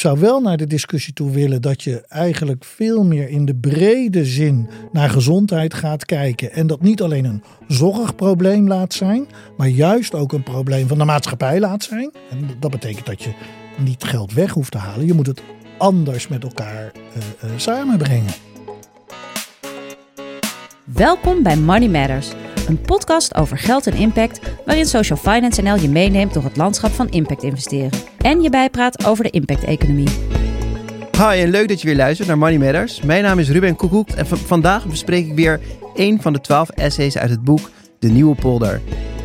zou wel naar de discussie toe willen dat je eigenlijk veel meer in de brede zin naar gezondheid gaat kijken. En dat niet alleen een zorgprobleem laat zijn, maar juist ook een probleem van de maatschappij laat zijn. En dat betekent dat je niet geld weg hoeft te halen. Je moet het anders met elkaar uh, uh, samenbrengen. Welkom bij Money Matters, een podcast over geld en impact, waarin Social Finance NL je meeneemt door het landschap van impact investeren en je bijpraat over de impact-economie. Hi en leuk dat je weer luistert naar Money Matters. Mijn naam is Ruben Koekoek en vandaag bespreek ik weer een van de twaalf essays uit het boek De Nieuwe Polder.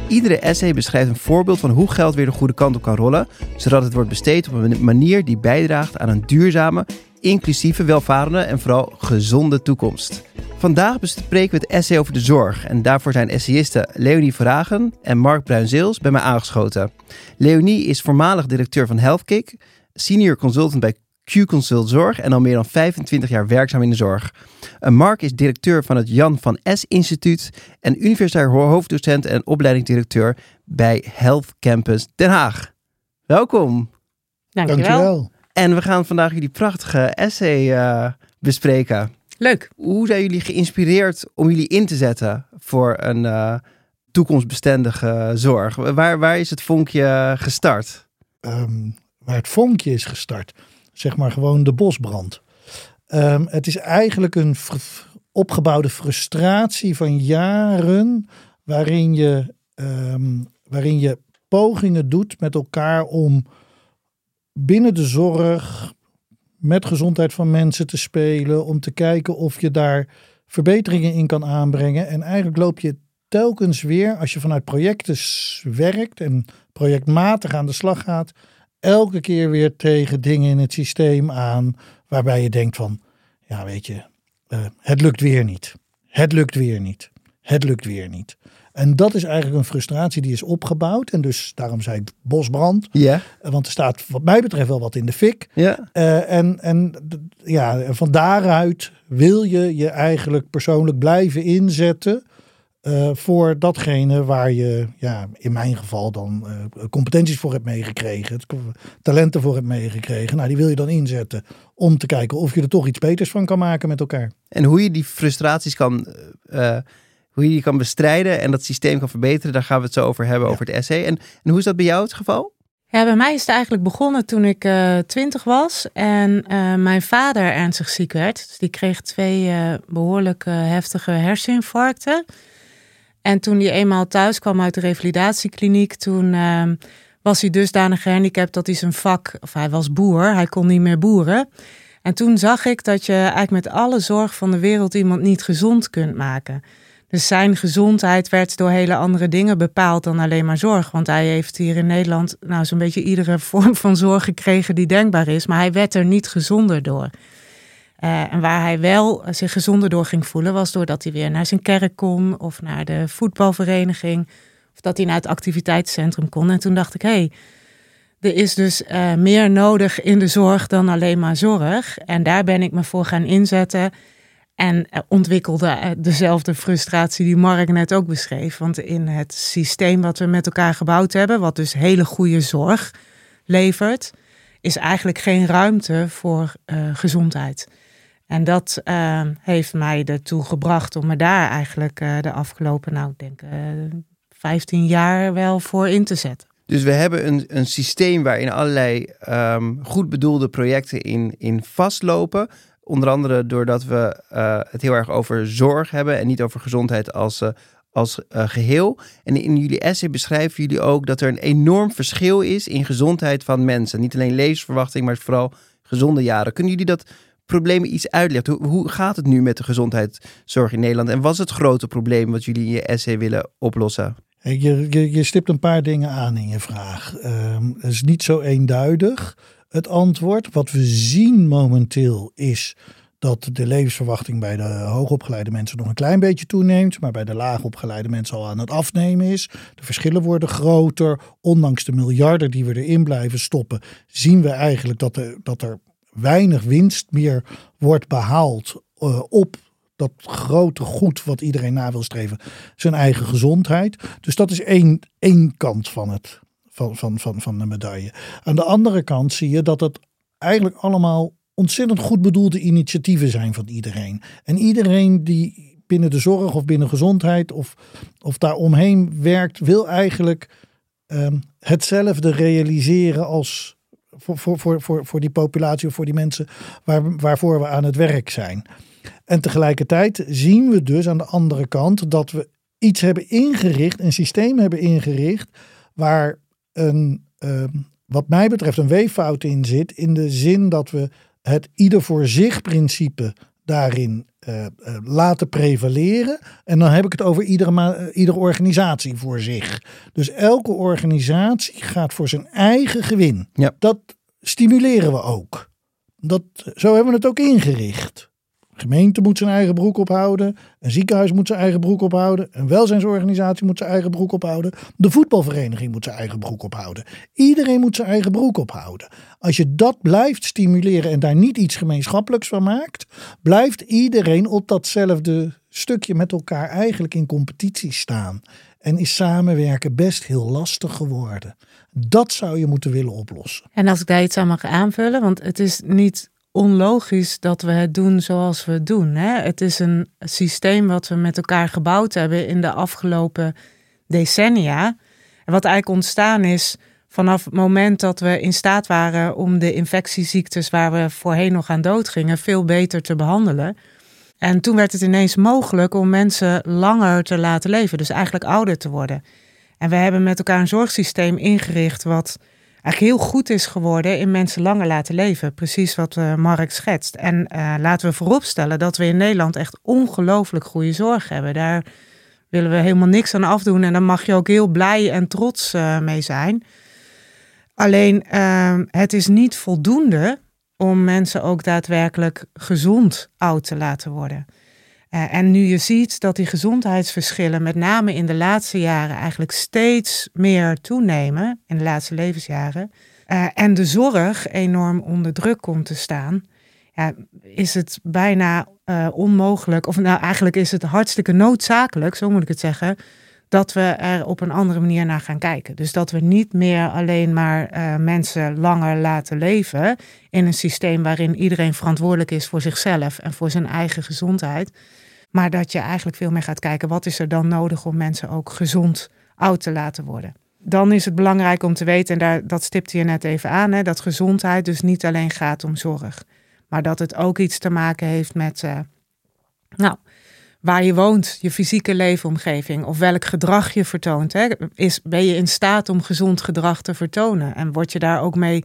Iedere essay beschrijft een voorbeeld van hoe geld weer de goede kant op kan rollen, zodat het wordt besteed op een manier die bijdraagt aan een duurzame, inclusieve, welvarende en vooral gezonde toekomst. Vandaag bespreken we het essay over de zorg en daarvoor zijn essayisten Leonie Vragen en Mark Bruinzeels bij mij aangeschoten. Leonie is voormalig directeur van HealthKick, senior consultant bij Q-Consult Zorg en al meer dan 25 jaar werkzaam in de zorg. Mark is directeur van het Jan van S Instituut en universitair hoofddocent en opleidingsdirecteur bij Health Campus Den Haag. Welkom. Dankjewel. Dankjewel. En we gaan vandaag jullie prachtige essay uh, bespreken. Leuk. Hoe zijn jullie geïnspireerd om jullie in te zetten voor een uh, toekomstbestendige zorg? Waar, waar is het vonkje gestart? Um, waar het vonkje is gestart, zeg maar gewoon de bosbrand. Um, het is eigenlijk een opgebouwde frustratie van jaren waarin je, um, waarin je pogingen doet met elkaar om binnen de zorg met gezondheid van mensen te spelen, om te kijken of je daar verbeteringen in kan aanbrengen. En eigenlijk loop je telkens weer, als je vanuit projecten werkt en projectmatig aan de slag gaat, elke keer weer tegen dingen in het systeem aan waarbij je denkt van, ja weet je, uh, het lukt weer niet. Het lukt weer niet. Het lukt weer niet. En dat is eigenlijk een frustratie die is opgebouwd. En dus daarom zei ik bosbrand. Ja. Want er staat wat mij betreft wel wat in de fik. Ja. Uh, en, en ja, van daaruit wil je je eigenlijk persoonlijk blijven inzetten. Uh, voor datgene waar je, ja, in mijn geval dan uh, competenties voor hebt meegekregen, talenten voor hebt meegekregen. Nou, die wil je dan inzetten om te kijken of je er toch iets beters van kan maken met elkaar. En hoe je die frustraties kan, uh, hoe je die kan bestrijden en dat systeem kan verbeteren, daar gaan we het zo over hebben, ja. over het essay. En, en hoe is dat bij jou het geval? Ja, bij mij is het eigenlijk begonnen toen ik uh, twintig was en uh, mijn vader ernstig ziek werd. Dus die kreeg twee uh, behoorlijk heftige herseninfarcten. En toen hij eenmaal thuis kwam uit de revalidatiekliniek, toen uh, was hij dusdanig gehandicapt dat hij zijn vak, of hij was boer, hij kon niet meer boeren. En toen zag ik dat je eigenlijk met alle zorg van de wereld iemand niet gezond kunt maken. Dus zijn gezondheid werd door hele andere dingen bepaald dan alleen maar zorg. Want hij heeft hier in Nederland nou zo'n beetje iedere vorm van zorg gekregen die denkbaar is. Maar hij werd er niet gezonder door. Uh, en waar hij wel zich gezonder door ging voelen, was doordat hij weer naar zijn kerk kon of naar de voetbalvereniging. Of dat hij naar het activiteitscentrum kon. En toen dacht ik, hé, hey, er is dus uh, meer nodig in de zorg dan alleen maar zorg. En daar ben ik me voor gaan inzetten. En ontwikkelde dezelfde frustratie die Mark net ook beschreef. Want in het systeem wat we met elkaar gebouwd hebben, wat dus hele goede zorg levert, is eigenlijk geen ruimte voor uh, gezondheid. En dat heeft mij ertoe gebracht om me daar eigenlijk de afgelopen, nou ik denk, uh, 15 jaar wel voor in te zetten. Dus we hebben een, een systeem waarin allerlei um, goed bedoelde projecten in, in vastlopen. Onder andere doordat we uh, het heel erg over zorg hebben en niet over gezondheid als, uh, als uh, geheel. En in jullie essay beschrijven jullie ook dat er een enorm verschil is in gezondheid van mensen. Niet alleen levensverwachting, maar vooral gezonde jaren. Kunnen jullie dat problemen iets uitleggen? Hoe, hoe gaat het nu met de gezondheidszorg in Nederland? En wat is het grote probleem wat jullie in je essay willen oplossen? Je, je, je stipt een paar dingen aan in je vraag. Um, het is niet zo eenduidig het antwoord. Wat we zien momenteel is dat de levensverwachting bij de hoogopgeleide mensen nog een klein beetje toeneemt, maar bij de laagopgeleide mensen al aan het afnemen is. De verschillen worden groter. Ondanks de miljarden die we erin blijven stoppen, zien we eigenlijk dat er, dat er weinig winst meer wordt behaald uh, op dat grote goed wat iedereen na wil streven, zijn eigen gezondheid. Dus dat is één, één kant van, het, van, van, van, van de medaille. Aan de andere kant zie je dat het eigenlijk allemaal ontzettend goed bedoelde initiatieven zijn van iedereen. En iedereen die binnen de zorg of binnen gezondheid of, of daaromheen werkt, wil eigenlijk ehm, hetzelfde realiseren als voor, voor, voor, voor, voor die populatie of voor die mensen waar, waarvoor we aan het werk zijn. En tegelijkertijd zien we dus aan de andere kant dat we iets hebben ingericht, een systeem hebben ingericht, waar een, ehm, wat mij betreft een weeffout in zit, in de zin dat we het ieder voor zich principe daarin uh, laten prevaleren. En dan heb ik het over iedere, uh, iedere organisatie voor zich. Dus elke organisatie gaat voor zijn eigen gewin. Ja. Dat stimuleren we ook. Dat, zo hebben we het ook ingericht. Een gemeente moet zijn eigen broek ophouden. Een ziekenhuis moet zijn eigen broek ophouden. Een welzijnsorganisatie moet zijn eigen broek ophouden. De voetbalvereniging moet zijn eigen broek ophouden. Iedereen moet zijn eigen broek ophouden. Als je dat blijft stimuleren en daar niet iets gemeenschappelijks van maakt, blijft iedereen op datzelfde stukje met elkaar eigenlijk in competitie staan. En is samenwerken best heel lastig geworden. Dat zou je moeten willen oplossen. En als ik daar iets aan mag aanvullen, want het is niet onlogisch dat we het doen zoals we het doen. Hè? Het is een systeem wat we met elkaar gebouwd hebben in de afgelopen decennia. En wat eigenlijk ontstaan is vanaf het moment dat we in staat waren om de infectieziektes waar we voorheen nog aan dood gingen, veel beter te behandelen. En toen werd het ineens mogelijk om mensen langer te laten leven, dus eigenlijk ouder te worden. En we hebben met elkaar een zorgsysteem ingericht wat eigenlijk heel goed is geworden in mensen langer laten leven. Precies wat uh, Mark schetst. En uh, laten we vooropstellen dat we in Nederland echt ongelooflijk goede zorg hebben. Daar willen we helemaal niks aan afdoen. En daar mag je ook heel blij en trots uh, mee zijn. Alleen ehm, het is niet voldoende om mensen ook daadwerkelijk gezond oud te laten worden. Uh, en nu je ziet dat die gezondheidsverschillen, met name in de laatste jaren, eigenlijk steeds meer toenemen, in de laatste levensjaren, uh, en de zorg enorm onder druk komt te staan, ja, is het bijna uh, onmogelijk, of nou eigenlijk is het hartstikke noodzakelijk, zo moet ik het zeggen, dat we er op een andere manier naar gaan kijken. Dus dat we niet meer alleen maar uh, mensen langer laten leven in een systeem waarin iedereen verantwoordelijk is voor zichzelf en voor zijn eigen gezondheid. Maar dat je eigenlijk veel meer gaat kijken, wat is er dan nodig om mensen ook gezond oud te laten worden. Dan is het belangrijk om te weten, en daar, dat stipte je net even aan, hè, dat gezondheid dus niet alleen gaat om zorg. Maar dat het ook iets te maken heeft met, uh, nou, waar je woont, je fysieke leefomgeving of welk gedrag je vertoont. Hè? Is, ben je in staat om gezond gedrag te vertonen? En word je daar ook mee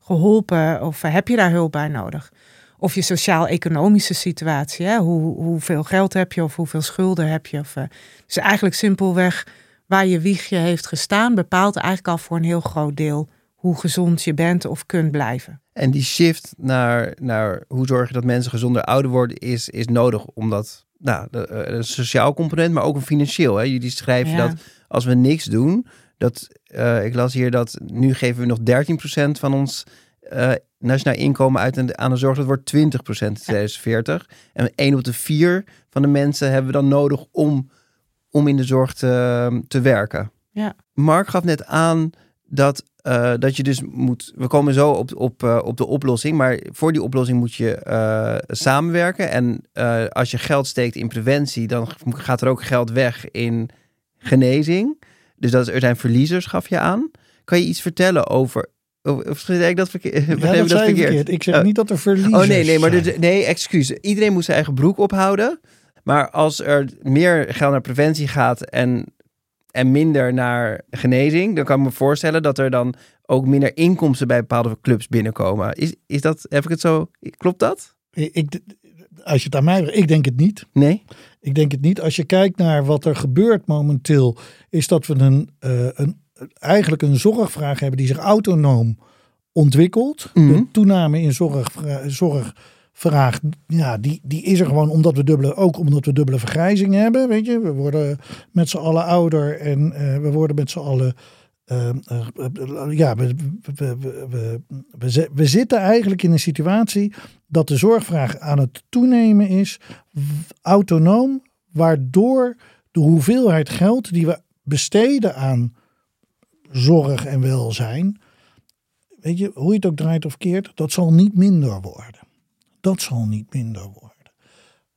geholpen of heb je daar hulp bij nodig? Of je sociaal-economische situatie. Hè? Hoe, hoeveel geld heb je of hoeveel schulden heb je? Of, uh, dus eigenlijk simpelweg waar je wiegje heeft gestaan, bepaalt eigenlijk al voor een heel groot deel hoe gezond je bent of kunt blijven. En die shift naar, naar hoe zorg je dat mensen gezonder ouder worden, is, is nodig omdat nou, de, een sociaal component, maar ook een financieel. Hè? Jullie schrijven ja. dat als we niks doen, dat uh, ik las hier dat nu geven we nog 13% van ons uh, nationaal inkomen uit aan de zorg. Dat wordt 20% in 2040. En 1 op de 4 van de mensen hebben we dan nodig om, om in de zorg te, te werken. Ja. Mark gaf net aan dat, uh, dat je dus moet. We komen zo op, op, uh, op de oplossing. Maar voor die oplossing moet je uh, samenwerken. En als je geld steekt in preventie, dan gaat er ook geld weg in genezing. Dus dat is, er zijn verliezers, gaf je aan. Kan je iets vertellen over. Of, zeg ik dat, verkeer, ja, dat, dat verkeerd? verkeerd? Ik zeg niet dat er verliezers Oh nee, nee, maar nee, excuus. Iedereen moet zijn eigen broek ophouden. Maar als er meer geld naar preventie gaat en en minder naar genezing, dan kan ik me voorstellen dat er dan ook minder inkomsten bij bepaalde clubs binnenkomen. Is, is dat, heb ik het zo, klopt dat? Ik, als je het aan mij ik denk het niet. Nee? Ik denk het niet. Als je kijkt naar wat er gebeurt momenteel, is dat we een, uh, een, eigenlijk een zorgvraag hebben die zich autonoom ontwikkelt. Mm -hmm. De toename in zorg, zorg vraag, ja, die, die is er gewoon omdat we dubbele, ook omdat we dubbele vergrijzing hebben. Weet je, we worden met z'n allen ouder en uh, we worden met z'n allen. Uh, uh, ja, we, we, we, we, we zitten eigenlijk in een situatie dat de zorgvraag aan het toenemen is, autonoom, waardoor de hoeveelheid geld die we besteden aan zorg en welzijn weet je, hoe je het ook draait of keert, dat zal niet minder worden. Dat zal niet minder worden.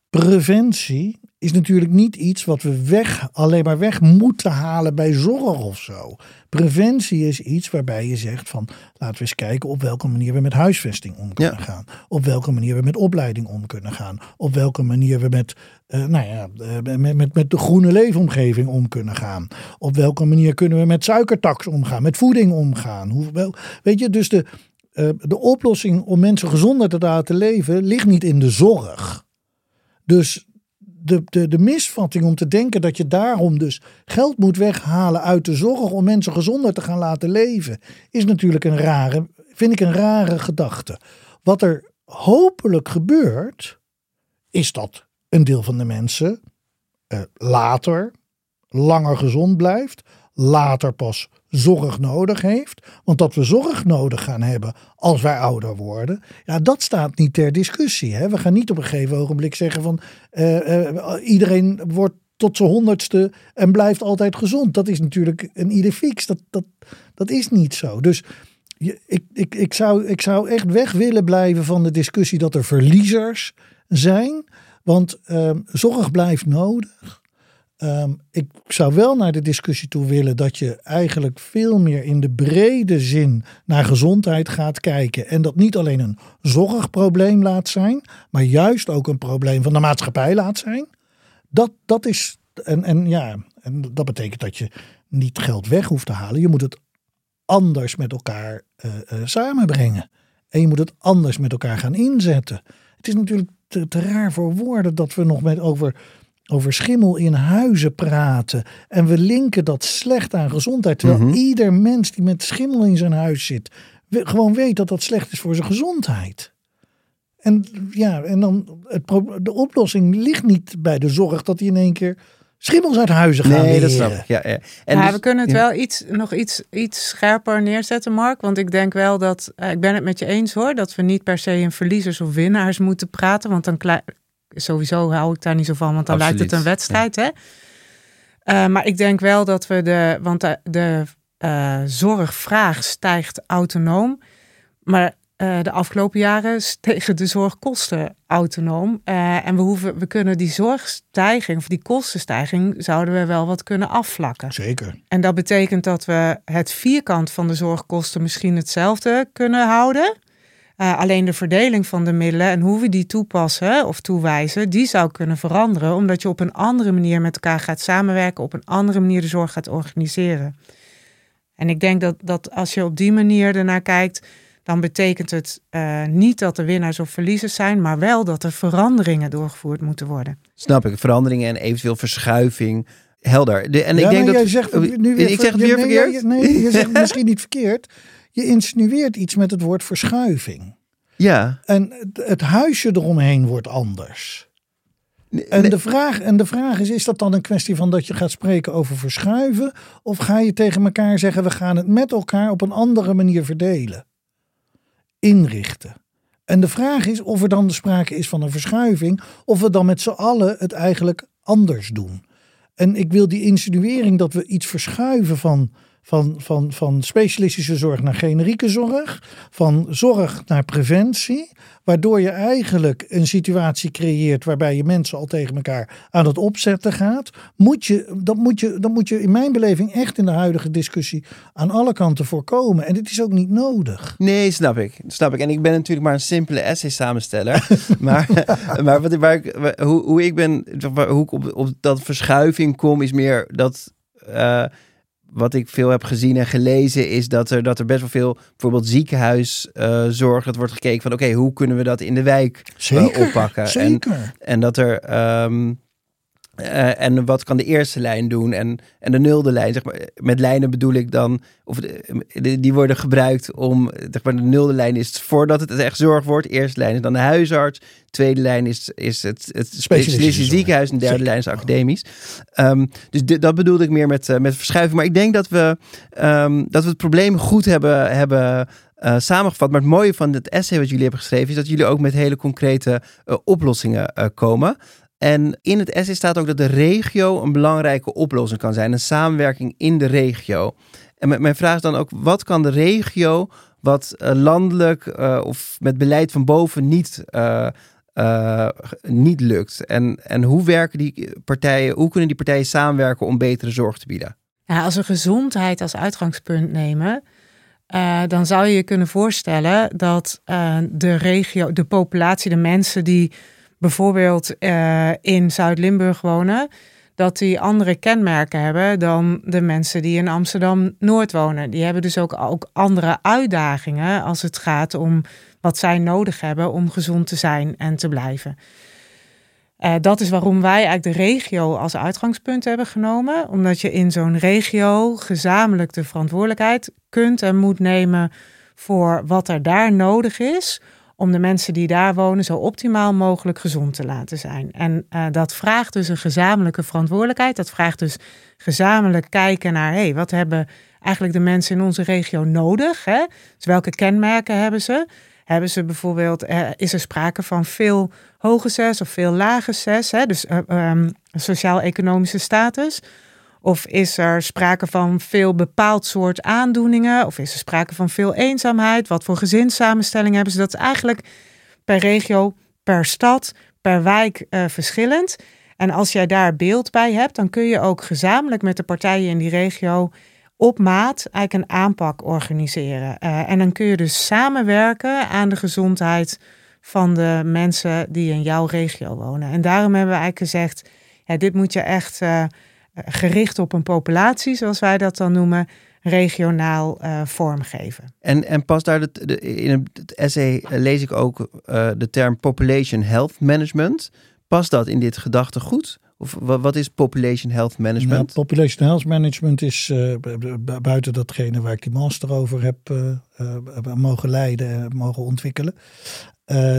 Preventie is natuurlijk niet iets wat we weg, alleen maar weg moeten halen bij zorg of zo. Preventie is iets waarbij je zegt van laten we eens kijken op welke manier we met huisvesting om kunnen Ja. gaan. Op welke manier we met opleiding om kunnen gaan. Op welke manier we met, eh, nou ja, eh, met, met, met de groene leefomgeving om kunnen gaan. Op welke manier kunnen we met suikertax omgaan, met voeding omgaan. Hoe, wel, weet je, dus de, eh, de oplossing om mensen gezonder te laten leven ligt niet in de zorg. Dus de, de, de misvatting om te denken dat je daarom dus geld moet weghalen uit de zorg om mensen gezonder te gaan laten leven, is natuurlijk een rare, vind ik een rare gedachte. Wat er hopelijk gebeurt, is dat een deel van de mensen eh, later langer gezond blijft, later pas zorg nodig heeft. Want dat we zorg nodig gaan hebben als wij ouder worden, ja, dat staat niet ter discussie. Hè? We gaan niet op een gegeven ogenblik zeggen van eh, eh, iedereen wordt tot zijn honderdste en blijft altijd gezond. Dat is natuurlijk een idee. Dat, dat, dat is niet zo. Dus ik, ik, ik, zou, ik zou echt weg willen blijven van de discussie dat er verliezers zijn. Want ehm, zorg blijft nodig. Ehm, ik zou wel naar de discussie toe willen dat je eigenlijk veel meer in de brede zin naar gezondheid gaat kijken. En dat niet alleen een zorgprobleem laat zijn, maar juist ook een probleem van de maatschappij laat zijn. Dat, dat is, en, en ja, en dat betekent dat je niet geld weg hoeft te halen. Je moet het anders met elkaar eh, eh, samenbrengen. En je moet het anders met elkaar gaan inzetten. Het is natuurlijk te, te raar voor woorden dat we nog met over, over schimmel in huizen praten. En we linken dat slecht aan gezondheid. Terwijl Mhm. ieder mens die met schimmel in zijn huis zit, we- gewoon weet dat dat slecht is voor zijn gezondheid. En ja, en dan het, pro- de oplossing ligt niet bij de zorg dat hij in één keer schimmels uit huizen gaat Nee, dat weren. snap ik. Ja, ja. En dus- we kunnen het ja. wel iets, nog iets, iets scherper neerzetten, Mark. Want ik denk wel dat, eh, ik ben het met je eens hoor, dat we niet per se in verliezers of winnaars moeten praten. Want dan klei- sowieso hou ik daar niet zo van, want dan lijkt het een wedstrijd. Hè? Eh, maar ik denk wel dat we de, want de, de eh, zorgvraag stijgt autonoom. Maar eh, de afgelopen jaren stegen de zorgkosten autonoom. En we, hoeven, we kunnen die zorgstijging, of die kostenstijging, zouden we wel wat kunnen afvlakken. Zeker. En dat betekent dat we het vierkant van de zorgkosten misschien hetzelfde kunnen houden. Eh, alleen de verdeling van de middelen en hoe we die toepassen of toewijzen, die zou kunnen veranderen. Omdat je op een andere manier met elkaar gaat samenwerken, op een andere manier de zorg gaat organiseren. En ik denk dat, dat als je op die manier ernaar kijkt, dan betekent het eh, niet dat er winnaars of verliezers zijn, maar wel dat er veranderingen doorgevoerd moeten worden. Snap ik. Veranderingen en eventueel verschuiving. Helder. De, en ja, ik denk dat. jij zegt Oh, nu weer, ik zeg het weer nee, verkeerd. ja, nee, je zegt misschien niet verkeerd. Je insinueert iets met het woord verschuiving. Ja. En het, het huisje eromheen wordt anders. En, Nee, de vraag, en de vraag is, is dat dan een kwestie van dat je gaat spreken over verschuiven? Of ga je tegen elkaar zeggen, we gaan het met elkaar op een andere manier verdelen? Inrichten. En de vraag is of er dan sprake is van een verschuiving, of we dan met z'n allen het eigenlijk anders doen. En ik wil die insinuering dat we iets verschuiven van, van, van, van specialistische zorg naar generieke zorg, van zorg naar preventie, waardoor je eigenlijk een situatie creëert waarbij je mensen al tegen elkaar aan het opzetten gaat, moet je, dat, moet je, dat moet je in mijn beleving echt in de huidige discussie aan alle kanten voorkomen. En dit is ook niet nodig. Nee, snap ik. Snap ik. En ik ben natuurlijk maar een simpele essay samensteller. maar maar wat, ik, hoe, hoe ik ben, hoe ik op, op dat verschuiving kom, is meer dat. eh, wat ik veel heb gezien en gelezen, is dat er, dat er best wel veel, bijvoorbeeld ziekenhuiszorg, het wordt gekeken van, oké, hoe kunnen we dat in de wijk eh, oppakken? En, Zeker. en dat er. ehm, eh, en wat kan de eerste lijn doen en, en de nulde lijn? Zeg maar, met lijnen bedoel ik dan, of de- de- die worden gebruikt om, zeg maar, de nulde lijn is voordat het echt zorg wordt. Eerste lijn is dan de huisarts. Tweede lijn is, is het, het ziekenhuis. En derde Zeker. lijn is academisch. Ehm, dus dat bedoelde ik meer met, eh, met verschuiving. Maar ik denk dat we, ehm, dat we het probleem goed hebben, hebben eh, samengevat. Maar het mooie van het essay wat jullie hebben geschreven... is dat jullie ook met hele concrete eh, oplossingen eh, komen. En in het essay staat ook dat de regio een belangrijke oplossing kan zijn. Een samenwerking in de regio. En mijn- vraag is dan ook, wat kan de regio wat eh, landelijk eh, of met beleid van boven niet, eh, niet lukt? En, en hoe werken die partijen, hoe kunnen die partijen samenwerken om betere zorg te bieden? Ja, als we gezondheid als uitgangspunt nemen, dan zou je je kunnen voorstellen dat de regio, de populatie, de mensen die bijvoorbeeld eh, in Zuid-Limburg wonen, dat die andere kenmerken hebben dan de mensen die in Amsterdam-Noord wonen. Die hebben dus ook, ook andere uitdagingen als het gaat om wat zij nodig hebben om gezond te zijn en te blijven. Uh, dat is waarom wij eigenlijk de regio als uitgangspunt hebben genomen. Omdat je in zo'n regio gezamenlijk de verantwoordelijkheid kunt en moet nemen voor wat er daar nodig is. Om de mensen die daar wonen zo optimaal mogelijk gezond te laten zijn. En uh, dat vraagt dus een gezamenlijke verantwoordelijkheid. Dat vraagt dus gezamenlijk kijken naar hey, wat hebben eigenlijk de mensen in onze regio nodig. Hè? Dus welke kenmerken hebben ze? Hebben ze bijvoorbeeld, uh, is er sprake van veel hoge zes of veel lage zes, hè? dus uh, um, sociaal-economische status? Of is er sprake van veel bepaald soort aandoeningen? Of is er sprake van veel eenzaamheid? Wat voor gezinssamenstelling hebben ze? Dat is eigenlijk per regio, per stad, per wijk uh, verschillend. En als jij daar beeld bij hebt, dan kun je ook gezamenlijk met de partijen in die regio op maat eigenlijk een aanpak organiseren. Uh, en dan kun je dus samenwerken aan de gezondheid van de mensen die in jouw regio wonen. En daarom hebben we eigenlijk gezegd, ja, dit moet je echt uh, gericht op een populatie, zoals wij dat dan noemen, regionaal uh, vormgeven. En, en pas daar de, de, in het essay lees ik ook de term population health management. Past dat in dit gedachtegoed? Of wat is population health management? Nou, population health management is uh, buiten datgene waar ik die master over heb uh, uh, mogen leiden en mogen ontwikkelen.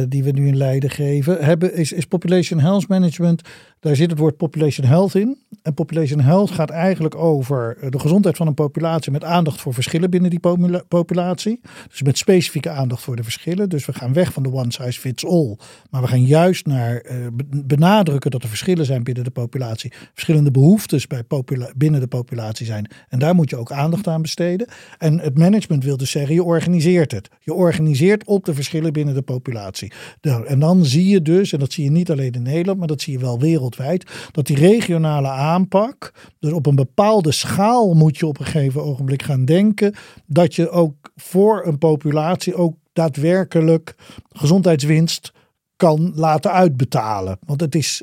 die we nu in Leiden geven, hebben, is, is population health management. Daar zit het woord population health in. En population health gaat eigenlijk over de gezondheid van een populatie met aandacht voor verschillen binnen die populatie. Dus met specifieke aandacht voor de verschillen. Dus we gaan weg van de one size fits all. Maar we gaan juist naar uh, benadrukken dat er verschillen zijn binnen de populatie. Verschillende behoeftes bij binnen de populatie zijn. En daar moet je ook aandacht aan besteden. En het management wil dus zeggen, je organiseert het. Je organiseert op de verschillen binnen de populatie. En dan zie je dus, en dat zie je niet alleen in Nederland, maar dat zie je wel dat die regionale aanpak, dus op een bepaalde schaal moet je op een gegeven ogenblik gaan denken, dat je ook voor een populatie ook daadwerkelijk gezondheidswinst kan laten uitbetalen. Want het is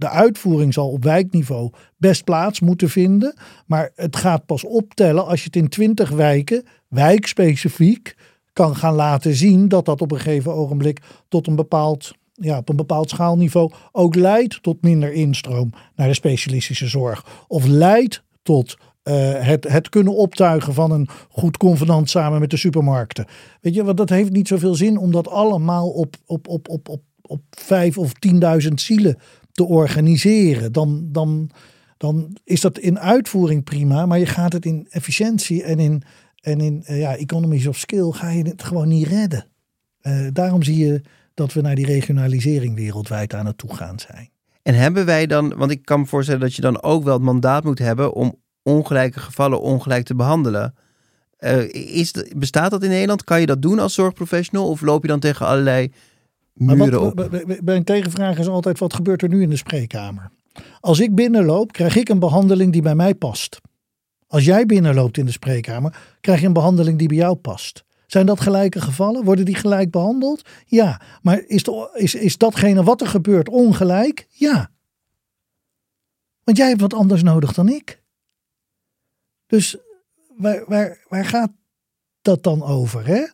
de uitvoering zal op wijkniveau best plaats moeten vinden. Maar het gaat pas optellen als je het in 20 wijken, wijkspecifiek, kan gaan laten zien dat dat op een gegeven ogenblik tot een bepaald ja, op een bepaald schaalniveau ook leidt tot minder instroom naar de specialistische zorg. Of leidt tot uh, het, het kunnen optuigen van een goed convenant samen met de supermarkten. Weet je, want dat heeft niet zoveel zin om dat allemaal op, op, op, op, op, op vijf of tienduizend zielen te organiseren. Dan, dan, dan is dat in uitvoering prima, maar je gaat het in efficiëntie en in, en in uh, ja, economies of skill ga je het gewoon niet redden. Uh, daarom zie je dat we naar die regionalisering wereldwijd aan het toegaan zijn. En hebben wij dan, want ik kan me voorstellen dat je dan ook wel het mandaat moet hebben om ongelijke gevallen ongelijk te behandelen. Uh, is, bestaat dat in Nederland? Kan je dat doen als zorgprofessional? Of loop je dan tegen allerlei muren op? Mijn tegenvraag is altijd, wat gebeurt er nu in de spreekkamer? Als ik binnenloop, krijg ik een behandeling die bij mij past. Als jij binnenloopt in de spreekkamer, krijg je een behandeling die bij jou past. Zijn dat gelijke gevallen? Worden die gelijk behandeld? Ja. Maar is, is, is datgene wat er gebeurt ongelijk? Ja. Want jij hebt wat anders nodig dan ik. Dus waar, waar, waar gaat dat dan over? Hè?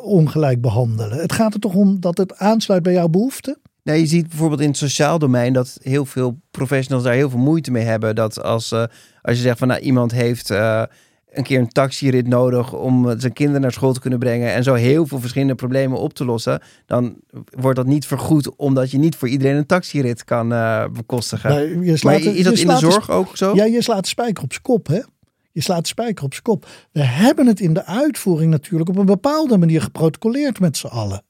Ongelijk behandelen. Het gaat er toch om dat het aansluit bij jouw behoeften? Nou, je ziet bijvoorbeeld in het sociaal domein dat heel veel professionals daar heel veel moeite mee hebben. Dat als, uh, als je zegt van nou, iemand heeft. Uh, een keer een taxirit nodig om zijn kinderen naar school te kunnen brengen en zo heel veel verschillende problemen op te lossen, dan wordt dat niet vergoed omdat je niet voor iedereen een taxirit kan uh, bekostigen. Nee, je slaat, maar is dat in de zorg ook zo? Ja, je slaat de spijker op zijn kop, hè? Je slaat de spijker op zijn kop. We hebben het in de uitvoering natuurlijk op een bepaalde manier geprotocoleerd met z'n allen.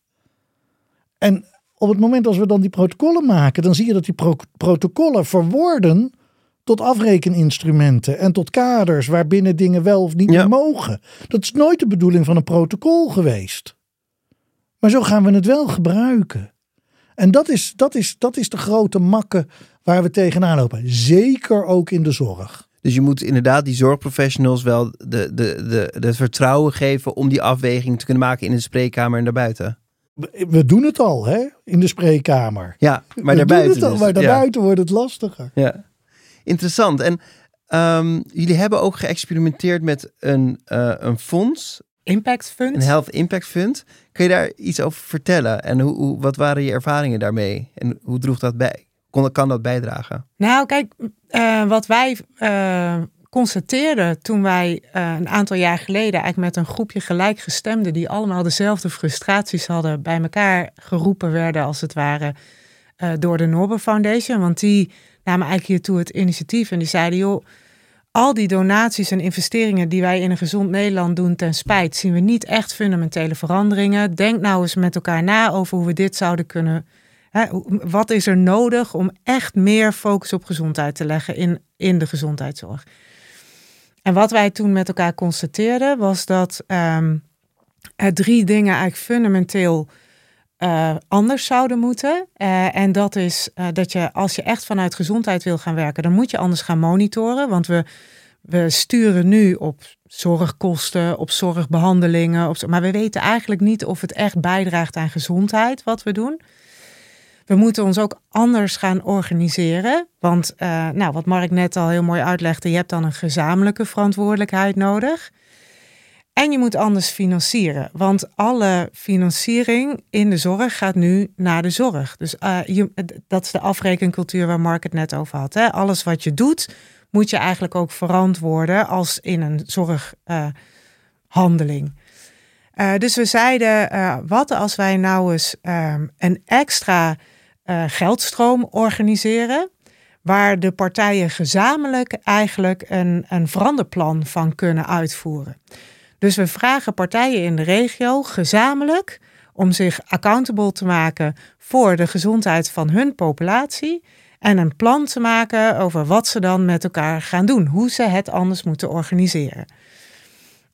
En op het moment als we dan die protocollen maken, dan zie je dat die pro protocollen verwoorden tot afrekeninstrumenten en tot kaders waarbinnen dingen wel of niet Ja. meer mogen. Dat is nooit de bedoeling van een protocol geweest. Maar zo gaan we het wel gebruiken. En dat is, dat is, dat is de grote makke waar we tegenaan lopen. Zeker ook in de zorg. Dus je moet inderdaad die zorgprofessionals wel de, de, de, de vertrouwen geven om die afweging te kunnen maken in de spreekkamer en daarbuiten. We- doen het al hè, in de spreekkamer. Ja, maar we doen daarbuiten. het al, dus. maar Ja. daarbuiten wordt het lastiger. Ja, interessant. En ehm, jullie hebben ook geëxperimenteerd met een, eh, een fonds, Impact Fund. een Health Impact Fund. Kun je daar iets over vertellen? En hoe, hoe, wat waren je ervaringen daarmee? En hoe droeg dat bij? Kon, kan dat bijdragen? Nou, kijk, eh, wat wij eh, constateerden toen wij een aantal jaar geleden eigenlijk met een groepje gelijkgestemden die allemaal dezelfde frustraties hadden bij elkaar geroepen werden als het ware door de Nobel Foundation. Want die namen eigenlijk hiertoe het initiatief en die zeiden joh, al die donaties en investeringen die wij in een gezond Nederland doen ten spijt, zien we niet echt fundamentele veranderingen. Denk nou eens met elkaar na over hoe we dit zouden kunnen Hè, wat is er nodig om echt meer focus op gezondheid te leggen in, in de gezondheidszorg? En wat wij toen met elkaar constateerden was dat ehm, er drie dingen eigenlijk fundamenteel eh, anders zouden moeten. Eh, en dat is eh, dat je als je echt vanuit gezondheid wil gaan werken, dan moet je anders gaan monitoren. Want we, we sturen nu op zorgkosten, op zorgbehandelingen. Op, maar we weten eigenlijk niet of het echt bijdraagt aan gezondheid wat we doen. We moeten ons ook anders gaan organiseren. Want, nou, wat Mark net al heel mooi uitlegde, je hebt dan een gezamenlijke verantwoordelijkheid nodig. En je moet anders financieren. Want alle financiering in de zorg gaat nu naar de zorg. Dus eh, dat is de afrekencultuur waar Mark het net over had. Hè? Alles wat je doet, moet je eigenlijk ook verantwoorden als in een zorghandeling. Uh, dus we zeiden, wat als wij nou eens um, een extra geldstroom organiseren, waar de partijen gezamenlijk eigenlijk een, een veranderplan van kunnen uitvoeren. Dus we vragen partijen in de regio gezamenlijk om zich accountable te maken voor de gezondheid van hun populatie en een plan te maken over wat ze dan met elkaar gaan doen, hoe ze het anders moeten organiseren.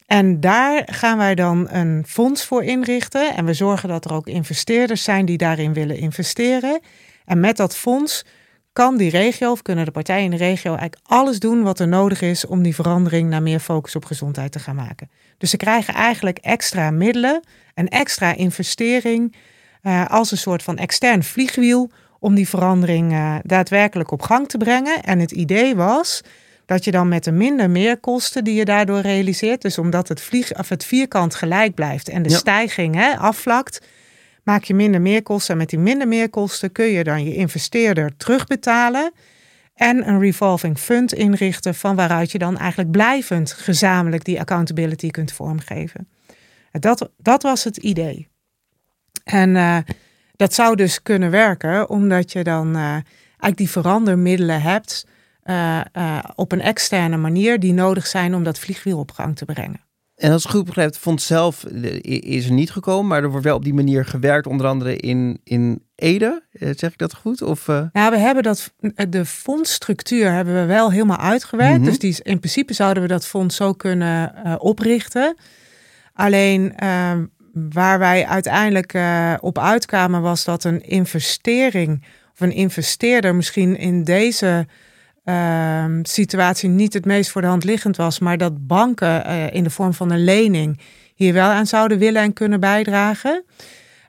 En daar gaan wij dan een fonds voor inrichten. En we zorgen dat er ook investeerders zijn die daarin willen investeren. En met dat fonds kan die regio, of kunnen de partijen in de regio, eigenlijk alles doen wat er nodig is om die verandering naar meer focus op gezondheid te gaan maken. Dus ze krijgen eigenlijk extra middelen, een extra investering, uh, als een soort van extern vliegwiel om die verandering uh, daadwerkelijk op gang te brengen. En het idee was dat je dan met de minder meerkosten die je daardoor realiseert, dus omdat het, vlieg, of het vierkant gelijk blijft en de ja. stijging hè, afvlakt, maak je minder meerkosten. En met die minder meerkosten kun je dan je investeerder terugbetalen en een revolving fund inrichten van waaruit je dan eigenlijk blijvend gezamenlijk die accountability kunt vormgeven. Dat, dat was het idee. En uh, dat zou dus kunnen werken omdat je dan uh, eigenlijk die verandermiddelen hebt uh, op een externe manier die nodig zijn om dat vliegwiel op gang te brengen. En als ik goed begrijp, het fonds zelf is er niet gekomen, maar er wordt wel op die manier gewerkt, onder andere in, in Ede. Eh, Zeg ik dat goed? Of, uh... Nou, we hebben dat, de fondsstructuur hebben we wel helemaal uitgewerkt. Mm -hmm. Dus die, in principe zouden we dat fonds zo kunnen uh, oprichten. Alleen uh, waar wij uiteindelijk op uitkwamen was dat een investering of een investeerder misschien in deze uh, situatie niet het meest voor de hand liggend was, maar dat banken uh, in de vorm van een lening hier wel aan zouden willen en kunnen bijdragen.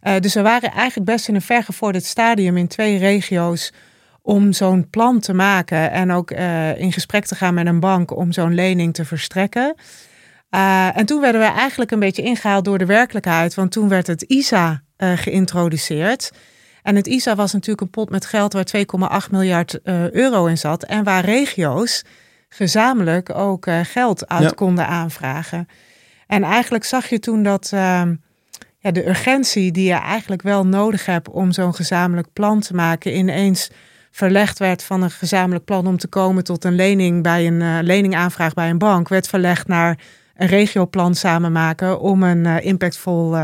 Uh, dus we waren eigenlijk best in een vergevorderd stadium in twee regio's om zo'n plan te maken en ook uh, in gesprek te gaan met een bank om zo'n lening te verstrekken. En toen werden we eigenlijk een beetje ingehaald door de werkelijkheid, want toen werd het ISA geïntroduceerd. En het ISA was natuurlijk een pot met geld waar 2,8 miljard uh, euro in zat. En waar regio's gezamenlijk ook uh, geld uit ja. konden aanvragen. En eigenlijk zag je toen dat uh, ja, de urgentie die je eigenlijk wel nodig hebt om zo'n gezamenlijk plan te maken, ineens verlegd werd van een gezamenlijk plan om te komen tot een lening bij een uh, leningaanvraag bij een bank, werd verlegd naar een regioplan samen maken om een impactvol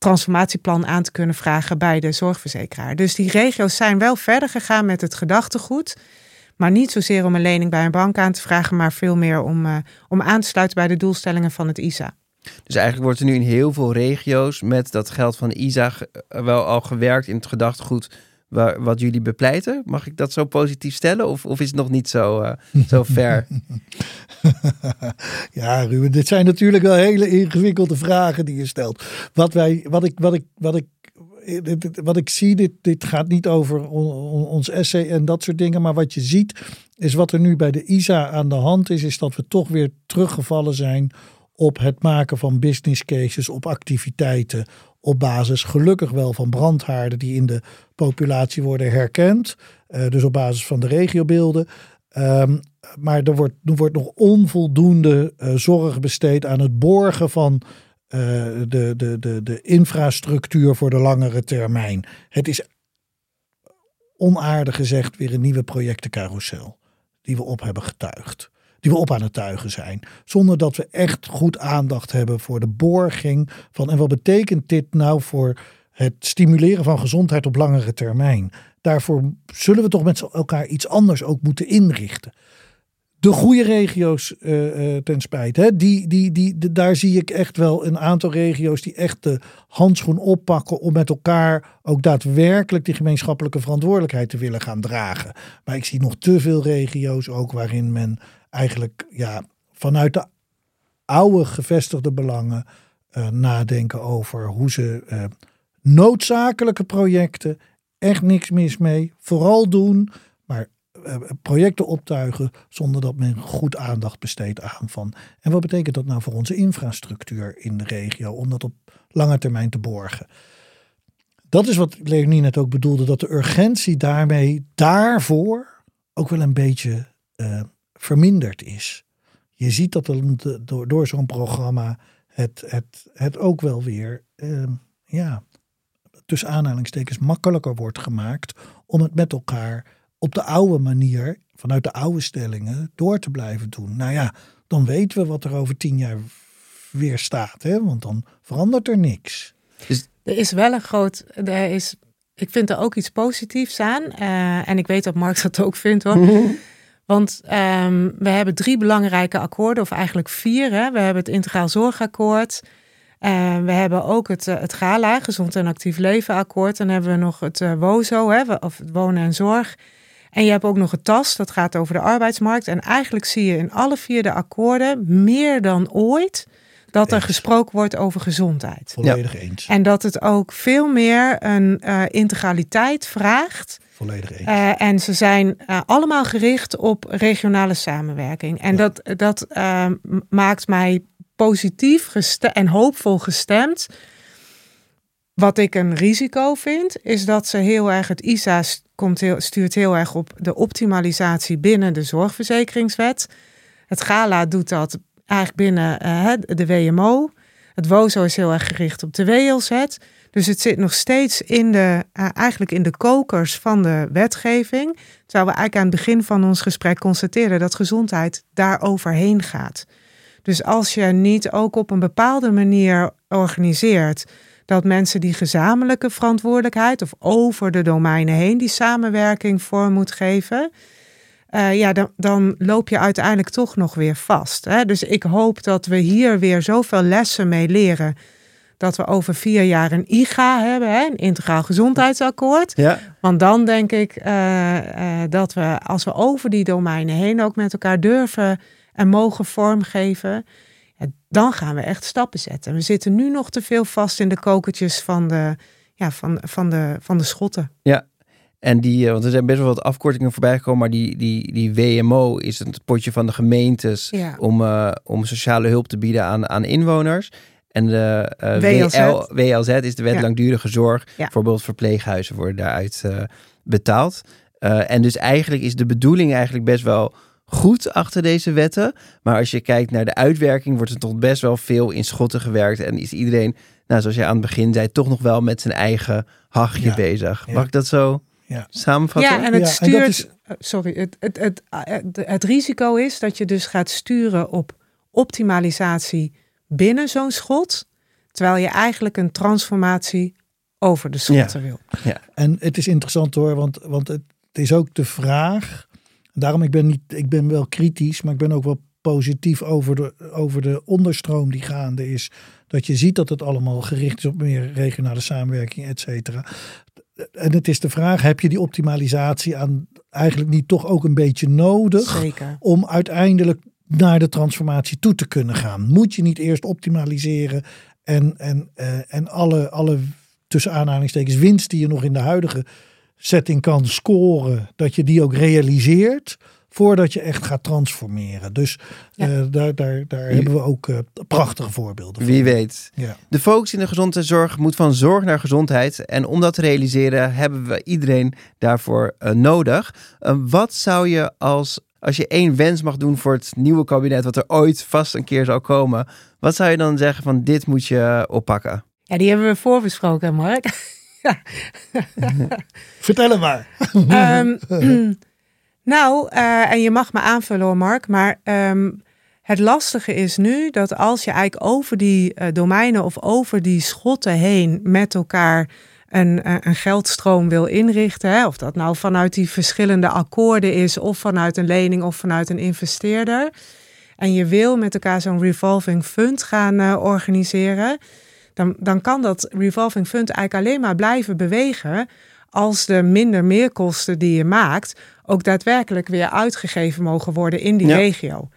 transformatieplan aan te kunnen vragen bij de zorgverzekeraar. Dus die regio's zijn wel verder gegaan met het gedachtegoed. Maar niet zozeer om een lening bij een bank aan te vragen, maar veel meer om, uh, om aan te sluiten bij de doelstellingen van het ISA. Dus eigenlijk wordt er nu in heel veel regio's met dat geld van ISA wel al gewerkt in het gedachtegoed waar, wat jullie bepleiten. Mag ik dat zo positief stellen of, of is het nog niet zo, uh, zo ver? ja, Ruben, dit zijn natuurlijk wel hele ingewikkelde vragen die je stelt. Wat, wij, wat, ik, wat, ik, wat, ik, wat ik zie, dit, dit gaat niet over ons essay en dat soort dingen. Maar wat je ziet, is wat er nu bij de ISA aan de hand is, is dat we toch weer teruggevallen zijn op het maken van business cases, op activiteiten, op basis gelukkig wel van brandhaarden die in de populatie worden herkend. Uh, dus op basis van de regiobeelden. Um, maar er wordt, er wordt nog onvoldoende uh, zorg besteed aan het borgen van uh, de, de, de, de infrastructuur voor de langere termijn. Het is onaardig gezegd weer een nieuwe projectencarousel die we op hebben getuigd die we op aan het tuigen zijn. Zonder dat we echt goed aandacht hebben voor de borging van. En wat betekent dit nou voor het stimuleren van gezondheid op langere termijn? Daarvoor zullen we toch met elkaar iets anders ook moeten inrichten. De goede regio's uh, ten spijt. Hè? Die, die, die, daar zie ik echt wel een aantal regio's die echt de handschoen oppakken om met elkaar ook daadwerkelijk die gemeenschappelijke verantwoordelijkheid te willen gaan dragen. Maar ik zie nog te veel regio's ook waarin men eigenlijk ja, vanuit de oude gevestigde belangen uh, nadenken over hoe ze uh, noodzakelijke projecten, echt niks mis mee, vooral doen, maar uh, projecten optuigen zonder dat men goed aandacht besteedt aan van. En wat betekent dat nou voor onze infrastructuur in de regio om dat op lange termijn te borgen? Dat is wat Leonie net ook bedoelde, dat de urgentie daarmee daarvoor ook wel een beetje verminderd is. Je ziet dat er door, door zo'n programma het, het, het ook wel weer, uh, ja, tussen aanhalingstekens makkelijker wordt gemaakt om het met elkaar op de oude manier, vanuit de oude stellingen, door te blijven doen. Nou ja, dan weten we wat er over tien jaar weer staat, hè? want dan verandert er niks. Dus... Er is wel een groot, er is, ik vind er ook iets positiefs aan. Uh, en ik weet dat Mark dat ook vindt hoor. Want um, we hebben drie belangrijke akkoorden, of eigenlijk vier. Hè? We hebben het Integraal Zorgakkoord. Uh, we hebben ook het, uh, het GALA, Gezond en Actief Leven akkoord. Dan hebben we nog het uh, WOZO, hè, of Wonen en Zorg. En je hebt ook nog het TAS, dat gaat over de arbeidsmarkt. En eigenlijk zie je in alle vier de akkoorden meer dan ooit dat er gesproken wordt over gezondheid. Volledig eens. En dat het ook veel meer een integraliteit vraagt Volledig eens. Uh, en ze zijn uh, allemaal gericht op regionale samenwerking. En ja. dat, dat uh, maakt mij positief en hoopvol gestemd. Wat ik een risico vind, is dat ze heel erg, het ISA komt heel, stuurt heel erg op de optimalisatie binnen de zorgverzekeringswet. Het GALA doet dat eigenlijk binnen de WMO. Het WOZO is heel erg gericht op de WLZ. Dus het zit nog steeds in de, uh, eigenlijk in de kokers van de wetgeving. Terwijl we eigenlijk aan het begin van ons gesprek constateren dat gezondheid daar overheen gaat. Dus als je niet ook op een bepaalde manier organiseert dat mensen die gezamenlijke verantwoordelijkheid of over de domeinen heen die samenwerking vorm moet geven, uh, ja, dan, dan, loop je uiteindelijk toch nog weer vast. Hè? Dus ik hoop dat we hier weer zoveel lessen mee leren dat we over vier jaar een IGA hebben, hè, een integraal gezondheidsakkoord. Ja. Want dan denk ik uh, uh, dat we, als we over die domeinen heen ook met elkaar durven en mogen vormgeven, dan gaan we echt stappen zetten. We zitten nu nog te veel vast in de kokertjes van de, ja, van, van de, van de schotten. Ja, en die, eh, want er zijn best wel wat afkortingen voorbij gekomen, maar die, die, die WMO is het potje van de gemeentes ja. om, uh, om sociale hulp te bieden aan, aan inwoners. En de uh, WLZ. WL, WLZ is de wet ja. langdurige zorg. Ja. Bijvoorbeeld verpleeghuizen worden daaruit uh, betaald. Uh, en dus eigenlijk is de bedoeling eigenlijk best wel goed achter deze wetten. Maar als je kijkt naar de uitwerking, wordt er toch best wel veel in schotten gewerkt. En is iedereen, nou, zoals je aan het begin zei, toch nog wel met zijn eigen hachje ja. bezig. Mag ik dat zo ja. samenvatten? Ja, en het stuurt. En is... Sorry, het, het, het, het, het risico is dat je dus gaat sturen op optimalisatie binnen zo'n schot, terwijl je eigenlijk een transformatie over de schotten ja. wil. Ja. En het is interessant hoor, want, want het is ook de vraag Daarom, ik ben, niet, ik ben wel kritisch, maar ik ben ook wel positief over de, over de onderstroom die gaande is. Dat je ziet dat het allemaal gericht is op meer regionale samenwerking, et cetera. En het is de vraag, heb je die optimalisatie aan eigenlijk niet toch ook een beetje nodig? Zeker. Om uiteindelijk naar de transformatie toe te kunnen gaan. Moet je niet eerst optimaliseren en, en, eh, en alle, alle tussen aanhalingstekens winst die je nog in de huidige setting kan scoren, dat je die ook realiseert voordat je echt gaat transformeren. Dus Ja. eh, daar, daar, daar hebben we ook eh, prachtige voorbeelden van. Wie weet. Ja. De focus in de gezondheidszorg moet van zorg naar gezondheid. En om dat te realiseren hebben we iedereen daarvoor eh, nodig. Wat zou je als, als je één wens mag doen voor het nieuwe kabinet, wat er ooit vast een keer zal komen, wat zou je dan zeggen van dit moet je oppakken? Ja, die hebben we voorbesproken, Mark. Vertel het maar. Ehm, nou, eh, en je mag me aanvullen hoor, Mark. Maar ehm, het lastige is nu dat als je eigenlijk over die eh, domeinen of over die schotten heen met elkaar een, eh, een geldstroom wil inrichten, hè, of dat nou vanuit die verschillende akkoorden is, of vanuit een lening of vanuit een investeerder. En je wil met elkaar zo'n revolving fund gaan organiseren. Dan, dan kan dat revolving fund eigenlijk alleen maar blijven bewegen als de minder meerkosten die je maakt ook daadwerkelijk weer uitgegeven mogen worden in die Ja. regio.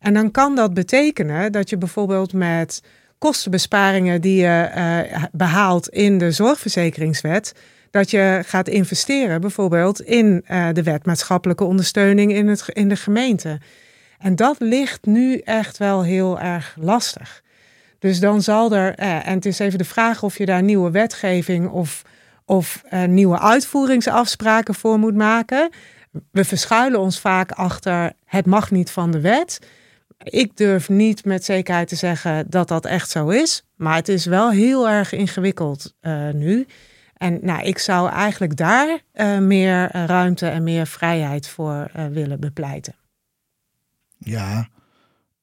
En dan kan dat betekenen dat je bijvoorbeeld met kostenbesparingen die je eh, behaalt in de zorgverzekeringswet, dat je gaat investeren bijvoorbeeld in eh, de wet maatschappelijke ondersteuning in, het, in de gemeente. En dat ligt nu echt wel heel erg lastig. Dus dan zal er, eh, en het is even de vraag of je daar nieuwe wetgeving of, of eh, nieuwe uitvoeringsafspraken voor moet maken. We verschuilen ons vaak achter het mag niet van de wet. Ik durf niet met zekerheid te zeggen dat dat echt zo is. Maar het is wel heel erg ingewikkeld eh, nu. En nou, ik zou eigenlijk daar eh, meer ruimte en meer vrijheid voor willen bepleiten. Ja,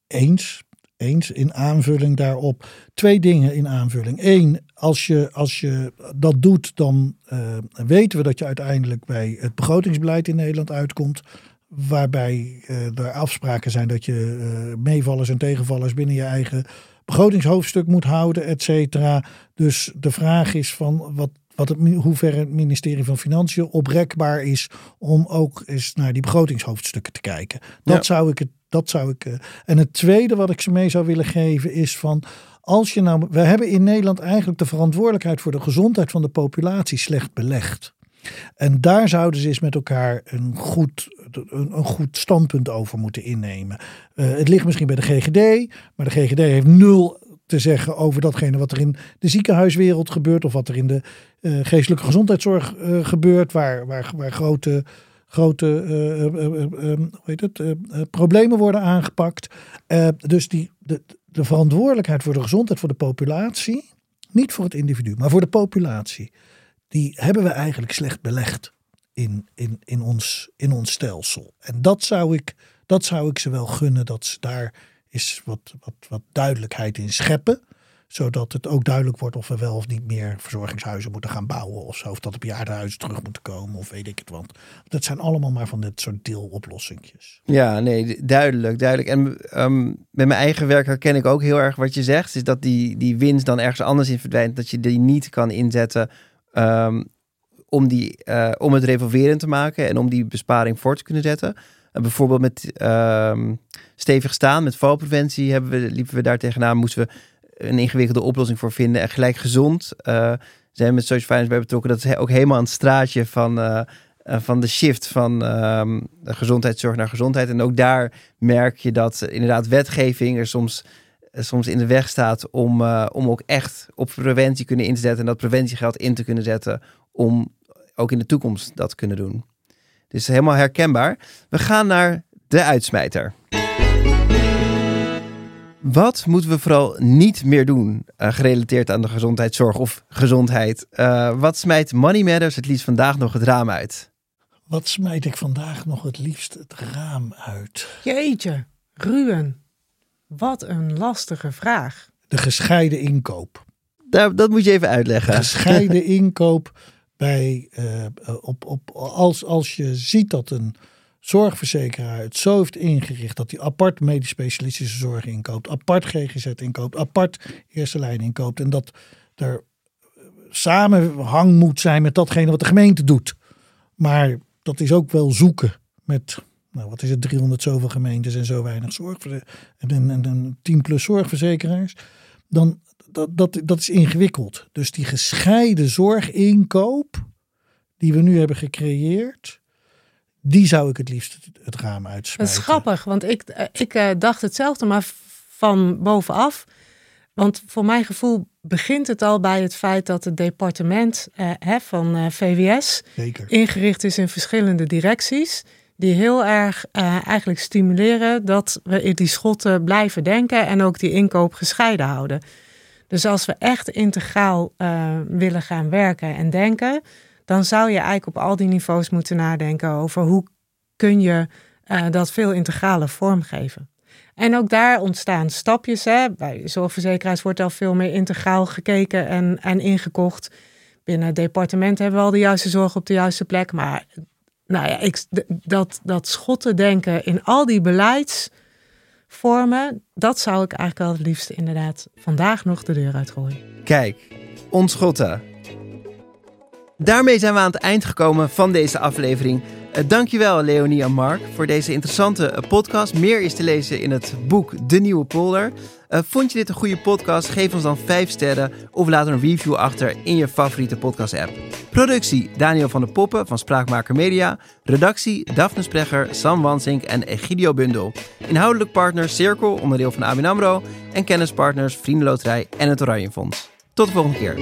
eens. Eens in aanvulling daarop. Twee dingen in aanvulling. Eén, als je, als je dat doet, dan eh, weten we dat je uiteindelijk bij het begrotingsbeleid in Nederland uitkomt. Waarbij eh, er afspraken zijn dat je eh, meevallers en tegenvallers binnen je eigen begrotingshoofdstuk moet houden, et cetera. Dus de vraag is van wat, wat het, hoe ver het ministerie van Financiën oprekbaar is om ook eens naar die begrotingshoofdstukken te kijken. Dat Ja. zou ik het. Dat zou ik. eh, En het tweede wat ik ze mee zou willen geven is van. Als je nou. We hebben in Nederland eigenlijk de verantwoordelijkheid voor de gezondheid van de populatie slecht belegd. En daar zouden ze eens met elkaar een goed, een, een goed standpunt over moeten innemen. Eh, het ligt misschien bij de GGD, maar de GGD heeft nul te zeggen over datgene wat er in de ziekenhuiswereld gebeurt. Of wat er in de eh, geestelijke gezondheidszorg gebeurt. Waar, waar, waar grote, grote eh, eh, eh, hoe heet het, problemen worden aangepakt. Dus die, de, de verantwoordelijkheid voor de gezondheid voor de populatie. Niet voor het individu, maar voor de populatie die hebben we eigenlijk slecht belegd in, in, in, ons, in ons stelsel. En dat zou, ik, dat zou ik ze wel gunnen, dat ze daar eens wat, wat, wat duidelijkheid in scheppen. Zodat het ook duidelijk wordt of we wel of niet meer verzorgingshuizen moeten gaan bouwen. Of zo, of dat de bejaardenhuizen terug moeten komen, of weet ik het wat. Dat zijn allemaal maar van dit soort deeloplossingjes. Ja, nee, duidelijk, duidelijk. En ehm, met mijn eigen werk herken ik ook heel erg wat je zegt. Is dat die, die winst dan ergens anders in verdwijnt. Dat je die niet kan inzetten ehm, om, die, eh, om het revolverend te maken. En om die besparing voor te kunnen zetten. En bijvoorbeeld met ehm, stevig staan, met valpreventie hebben we, liepen we daar tegenaan. Moesten we een ingewikkelde oplossing voor vinden. En gelijk gezond eh, zijn met Social Finance bij betrokken. Dat is ook helemaal aan straatje van... eh, eh, van de shift van ehm, de gezondheidszorg naar gezondheid. En ook daar merk je dat inderdaad wetgeving er soms, soms in de weg staat om, om ook echt op preventie kunnen in te zetten en dat preventiegeld in te kunnen zetten om ook in de toekomst dat kunnen doen. Dus helemaal herkenbaar. We gaan naar de uitsmijter. Wat moeten we vooral niet meer doen eh, gerelateerd aan de gezondheidszorg of gezondheid? Eh, wat smijt Money Matters het liefst vandaag nog het raam uit? Wat smijt ik vandaag nog het liefst het raam uit? Jeetje, Ruben, wat een lastige vraag. De gescheiden inkoop. Daar, dat moet je even uitleggen. gescheiden inkoop bij, eh, op, op, als, als je ziet dat een, zorgverzekeraar het zo heeft ingericht dat hij apart medisch specialistische zorg inkoopt, apart GGZ inkoopt, apart eerste lijn inkoopt en dat er samenhang moet zijn met datgene wat de gemeente doet. Maar dat is ook wel zoeken met, nou wat is het, 300 zoveel gemeentes en zo weinig zorg en, en, en 10 plus zorgverzekeraars. Dan dat, dat, dat is ingewikkeld. Dus die gescheiden zorginkoop die we nu hebben gecreëerd, die zou ik het liefst het raam uitsmijten. Dat is grappig, want ik, eh, ik uh, dacht hetzelfde, maar van bovenaf. Want voor mijn gevoel begint het al bij het feit dat het departement uh, hè, van uh, VWS Zeker. ingericht is in verschillende directies. Die heel erg uh, eigenlijk stimuleren dat we in die schotten blijven denken en ook die inkoop gescheiden houden. Dus als we echt integraal willen gaan werken en denken, dan zou je eigenlijk op al die niveaus moeten nadenken over hoe kun je dat veel integraler vormgeven. En ook daar ontstaan stapjes. Hè. Bij zorgverzekeraars wordt al veel meer integraal gekeken en, en ingekocht. Binnen het departement hebben we al de juiste zorg op de juiste plek. Maar nou ja, ik, dat, dat schotten denken in al die beleidsvormen, dat zou ik eigenlijk wel het liefst inderdaad vandaag nog de deur uitgooien. Kijk, ontschotten. Daarmee zijn we aan het eind gekomen van deze aflevering. Uh, dankjewel Leonie en Mark voor deze interessante uh, podcast. Meer is te lezen in het boek De Nieuwe Polder. Uh, vond je dit een goede podcast? Geef ons dan 5 sterren of laat een review achter in je favoriete podcast app. Productie Daniel van der Poppen van Spraakmaker Media. Redactie Daphne Sprecher, Sam Wansink en Egidio Bundel. Inhoudelijk partner Cirkel, onderdeel van ABN AMRO. En kennispartners Vriendenloterij en het Oranje Fonds. Tot de volgende keer.